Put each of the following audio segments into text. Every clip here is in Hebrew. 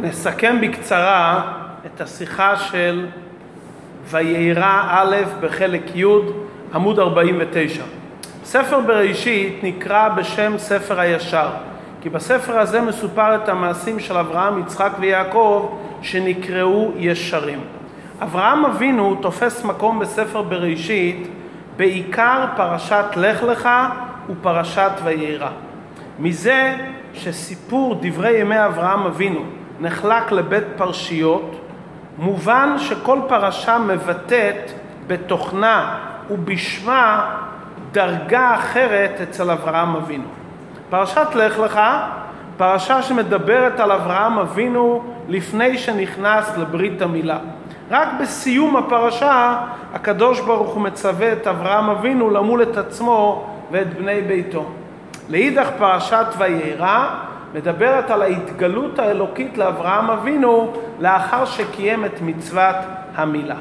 נסכם בקצרה את השיחה של ויירא א' בחלק י', עמוד 49. ספר בראשית נקרא בשם ספר הישר, כי בספר הזה מסופר את המעשים של אברהם, יצחק ויעקב שנקראו ישרים. אברהם אבינו תופס מקום בספר בראשית בעיקר פרשת לך לך ופרשת ויירא. מזה שסיפור דברי ימי אברהם אבינו נחלק לבית פרשיות, מובן שכל פרשה מבטאת בתוכנה ובשמה דרגה אחרת אצל אברהם אבינו. פרשת לך לך, פרשה שמדברת על אברהם אבינו לפני שנכנס לברית המילה. רק בסיום הפרשה הקדוש ברוך הוא מצווה את אברהם אבינו למול את עצמו ואת בני ביתו. לאידך פרשת ויירא מדברת על ההתגלות האלוקית לאברהם אבינו לאחר שקיים את מצוות המילה.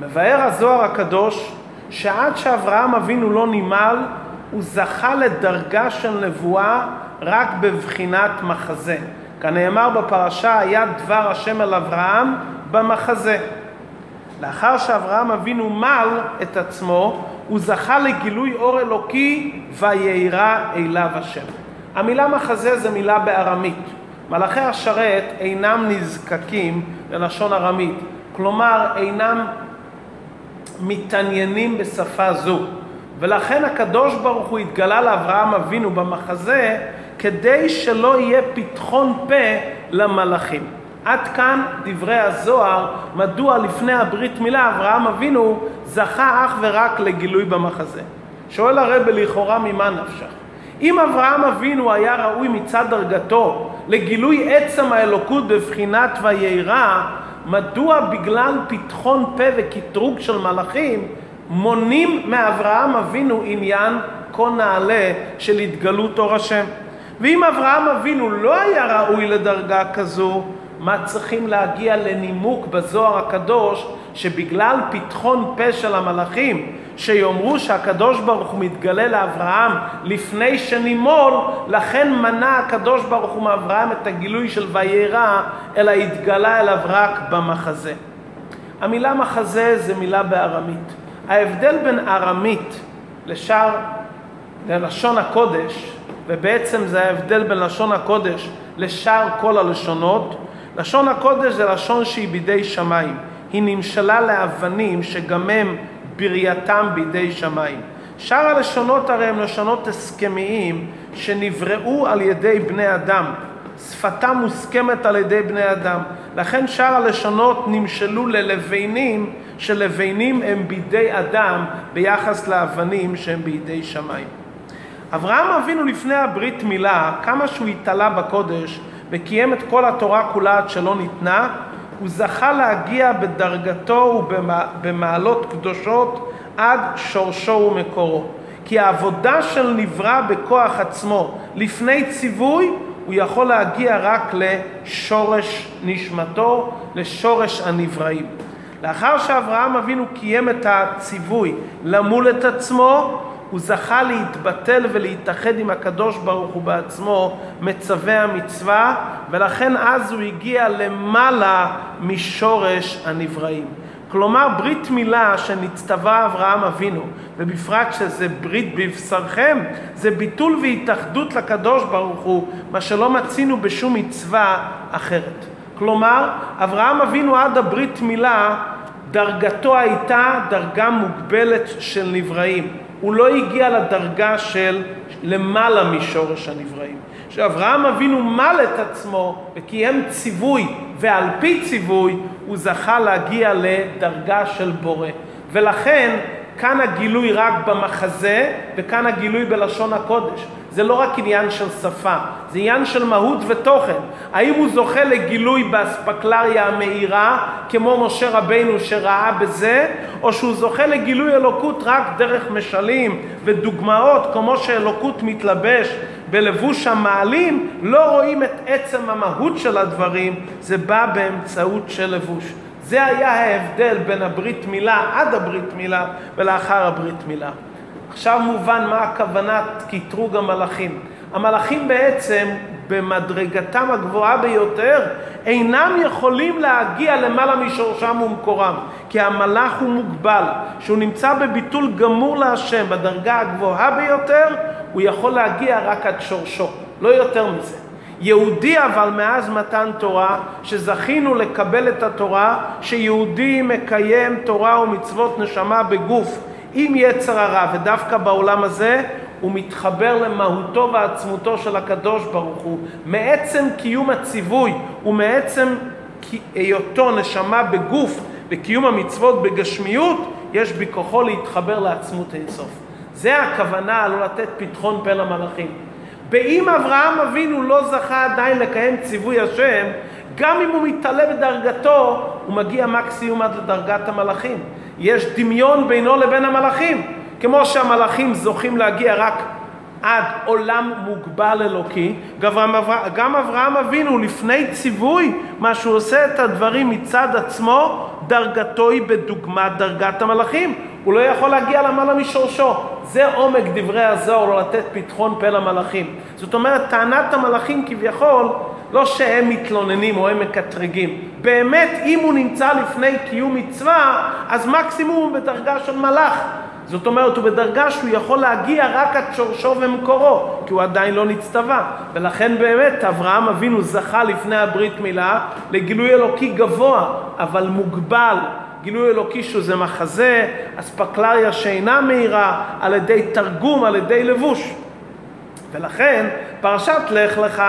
מבאר הזוהר הקדוש שעד שאברהם אבינו לא נימל הוא זכה לדרגה של נבואה רק בבחינת מחזה. כנאמר בפרשה היה דבר השם אל אברהם במחזה. לאחר שאברהם אבינו מל את עצמו הוא זכה לגילוי אור אלוקי ויירא אליו השם. המילה מחזה זה מילה בארמית. מלאכי השרת אינם נזקקים ללשון ארמית, כלומר אינם מתעניינים בשפה זו. ולכן הקדוש ברוך הוא התגלה לאברהם אבינו במחזה כדי שלא יהיה פתחון פה למלאכים. עד כאן דברי הזוהר, מדוע לפני הברית מילה אברהם אבינו זכה אך ורק לגילוי במחזה. שואל הרב לכאורה ממה נפשך? אם אברהם אבינו היה ראוי מצד דרגתו לגילוי עצם האלוקות בבחינת ויירא, מדוע בגלל פתחון פה וקטרוג של מלאכים מונים מאברהם אבינו עניין כה נעלה של התגלות אור השם? ואם אברהם אבינו לא היה ראוי לדרגה כזו, מה צריכים להגיע לנימוק בזוהר הקדוש שבגלל פתחון פה של המלאכים שיאמרו שהקדוש ברוך הוא מתגלה לאברהם לפני שנימול לכן מנע הקדוש ברוך הוא מאברהם את הגילוי של ויירא אלא התגלה אליו רק במחזה. המילה מחזה זה מילה בארמית. ההבדל בין ארמית לשאר ללשון הקודש ובעצם זה ההבדל בין לשון הקודש לשאר כל הלשונות לשון הקודש זה לשון שהיא בידי שמיים. היא נמשלה לאבנים שגם הם ברייתם בידי שמיים. שאר הלשונות הרי הם לשונות הסכמיים שנבראו על ידי בני אדם. שפתם מוסכמת על ידי בני אדם. לכן שאר הלשונות נמשלו ללבנים, שלבנים הם בידי אדם ביחס לאבנים שהם בידי שמיים. אברהם אבינו לפני הברית מילה, כמה שהוא התעלה בקודש, וקיים את כל התורה כולה עד שלא ניתנה, הוא זכה להגיע בדרגתו ובמעלות קדושות עד שורשו ומקורו. כי העבודה של נברא בכוח עצמו לפני ציווי, הוא יכול להגיע רק לשורש נשמתו, לשורש הנבראים. לאחר שאברהם אבינו קיים את הציווי למול את עצמו, הוא זכה להתבטל ולהתאחד עם הקדוש ברוך הוא בעצמו, מצווה המצווה, ולכן אז הוא הגיע למעלה משורש הנבראים. כלומר, ברית מילה שנצטווה אברהם אבינו, ובפרט שזה ברית בבשרכם, זה ביטול והתאחדות לקדוש ברוך הוא, מה שלא מצינו בשום מצווה אחרת. כלומר, אברהם אבינו עד הברית מילה, דרגתו הייתה דרגה מוגבלת של נבראים. הוא לא הגיע לדרגה של למעלה משורש הנבראים. כשאברהם אבינו מל את עצמו וקיים ציווי, ועל פי ציווי הוא זכה להגיע לדרגה של בורא. ולכן כאן הגילוי רק במחזה וכאן הגילוי בלשון הקודש. זה לא רק עניין של שפה, זה עניין של מהות ותוכן. האם הוא זוכה לגילוי באספקלריה המאירה, כמו משה רבינו שראה בזה, או שהוא זוכה לגילוי אלוקות רק דרך משלים ודוגמאות, כמו שאלוקות מתלבש בלבוש המעלים, לא רואים את עצם המהות של הדברים, זה בא באמצעות של לבוש. זה היה ההבדל בין הברית מילה עד הברית מילה ולאחר הברית מילה. עכשיו מובן מה הכוונת קטרוג המלאכים. המלאכים בעצם במדרגתם הגבוהה ביותר, אינם יכולים להגיע למעלה משורשם ומקורם, כי המלאך הוא מוגבל. כשהוא נמצא בביטול גמור להשם בדרגה הגבוהה ביותר, הוא יכול להגיע רק עד שורשו, לא יותר מזה. יהודי אבל מאז מתן תורה, שזכינו לקבל את התורה, שיהודי מקיים תורה ומצוות נשמה בגוף עם יצר הרע, ודווקא בעולם הזה הוא מתחבר למהותו ועצמותו של הקדוש ברוך הוא, מעצם קיום הציווי ומעצם היותו נשמה בגוף וקיום המצוות בגשמיות, יש בכוחו להתחבר לעצמות אינסוף. זה הכוונה לא לתת פתחון פה למלאכים. באם אברהם אבינו לא זכה עדיין לקיים ציווי השם, גם אם הוא מתעלה בדרגתו, הוא מגיע מקסימום עד לדרגת המלאכים. יש דמיון בינו לבין המלאכים. כמו שהמלאכים זוכים להגיע רק עד עולם מוגבל אלוקי, גם אברהם אבינו לפני ציווי, מה שהוא עושה את הדברים מצד עצמו, דרגתו היא בדוגמת דרגת המלאכים. הוא לא יכול להגיע למעלה משורשו. זה עומק דברי הזוהר, לא לתת פתחון פה למלאכים. זאת אומרת, טענת המלאכים כביכול, לא שהם מתלוננים או הם מקטרגים. באמת, אם הוא נמצא לפני קיום מצווה, אז מקסימום הוא בדרגה של מלאך. זאת אומרת, הוא בדרגה שהוא יכול להגיע רק עד שורשו ומקורו, כי הוא עדיין לא נצטווה. ולכן באמת אברהם אבינו זכה לפני הברית מילה לגילוי אלוקי גבוה, אבל מוגבל. גילוי אלוקי שזה מחזה, אספקלריה שאינה מהירה, על ידי תרגום, על ידי לבוש. ולכן פרשת לך לך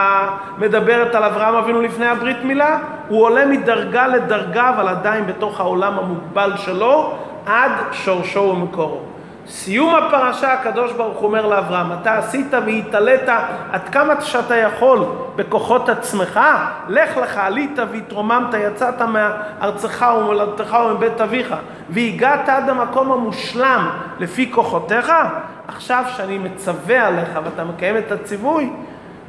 מדברת על אברהם אבינו לפני הברית מילה, הוא עולה מדרגה לדרגה אבל עדיין בתוך העולם המוגבל שלו עד שורשו ומקורו. סיום הפרשה הקדוש ברוך הוא אומר לאברהם, אתה עשית והתעלית עד כמה שאתה יכול בכוחות עצמך, לך לך, עלית והתרוממת, יצאת מארצך ומולדתך ומבית אביך, והגעת עד המקום המושלם לפי כוחותיך, עכשיו שאני מצווה עליך ואתה מקיים את הציווי,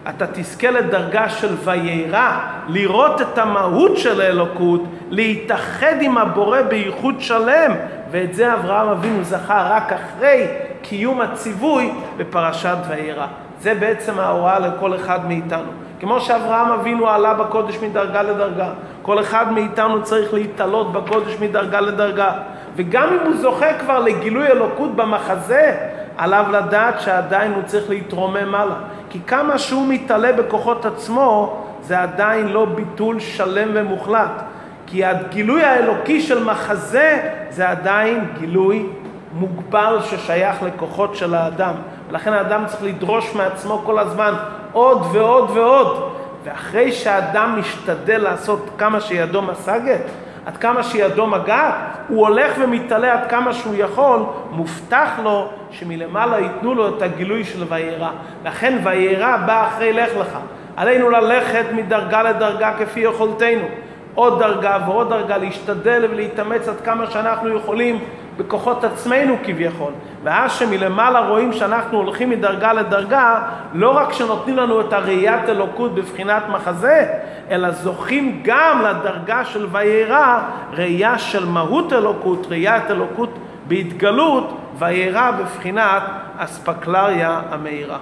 אתה תזכה לדרגה של ויירא, לראות את המהות של האלוקות, להתאחד עם הבורא בייחוד שלם, ואת זה אברהם אבינו זכה רק אחרי קיום הציווי בפרשת ויירא. זה בעצם ההוראה לכל אחד מאיתנו. כמו שאברהם אבינו עלה בקודש מדרגה לדרגה, כל אחד מאיתנו צריך להתעלות בקודש מדרגה לדרגה. וגם אם הוא זוכה כבר לגילוי אלוקות במחזה, עליו לדעת שעדיין הוא צריך להתרומם מעלה. כי כמה שהוא מתעלה בכוחות עצמו, זה עדיין לא ביטול שלם ומוחלט. כי הגילוי האלוקי של מחזה זה עדיין גילוי מוגבל ששייך לכוחות של האדם. ולכן האדם צריך לדרוש מעצמו כל הזמן עוד ועוד ועוד. ואחרי שהאדם משתדל לעשות כמה שידו משגת, עד כמה שידו מגעת, הוא הולך ומתעלה עד כמה שהוא יכול, מובטח לו שמלמעלה ייתנו לו את הגילוי של ויירא. לכן ויירא בא אחרי לך לך. עלינו ללכת מדרגה לדרגה כפי יכולתנו. עוד דרגה ועוד דרגה, להשתדל ולהתאמץ עד כמה שאנחנו יכולים בכוחות עצמנו כביכול. ואז שמלמעלה רואים שאנחנו הולכים מדרגה לדרגה, לא רק שנותנים לנו את הראיית אלוקות בבחינת מחזה, אלא זוכים גם לדרגה של ויירא, ראייה של מהות אלוקות, ראיית אלוקות בהתגלות, ויירא בבחינת אספקלריה המאירה.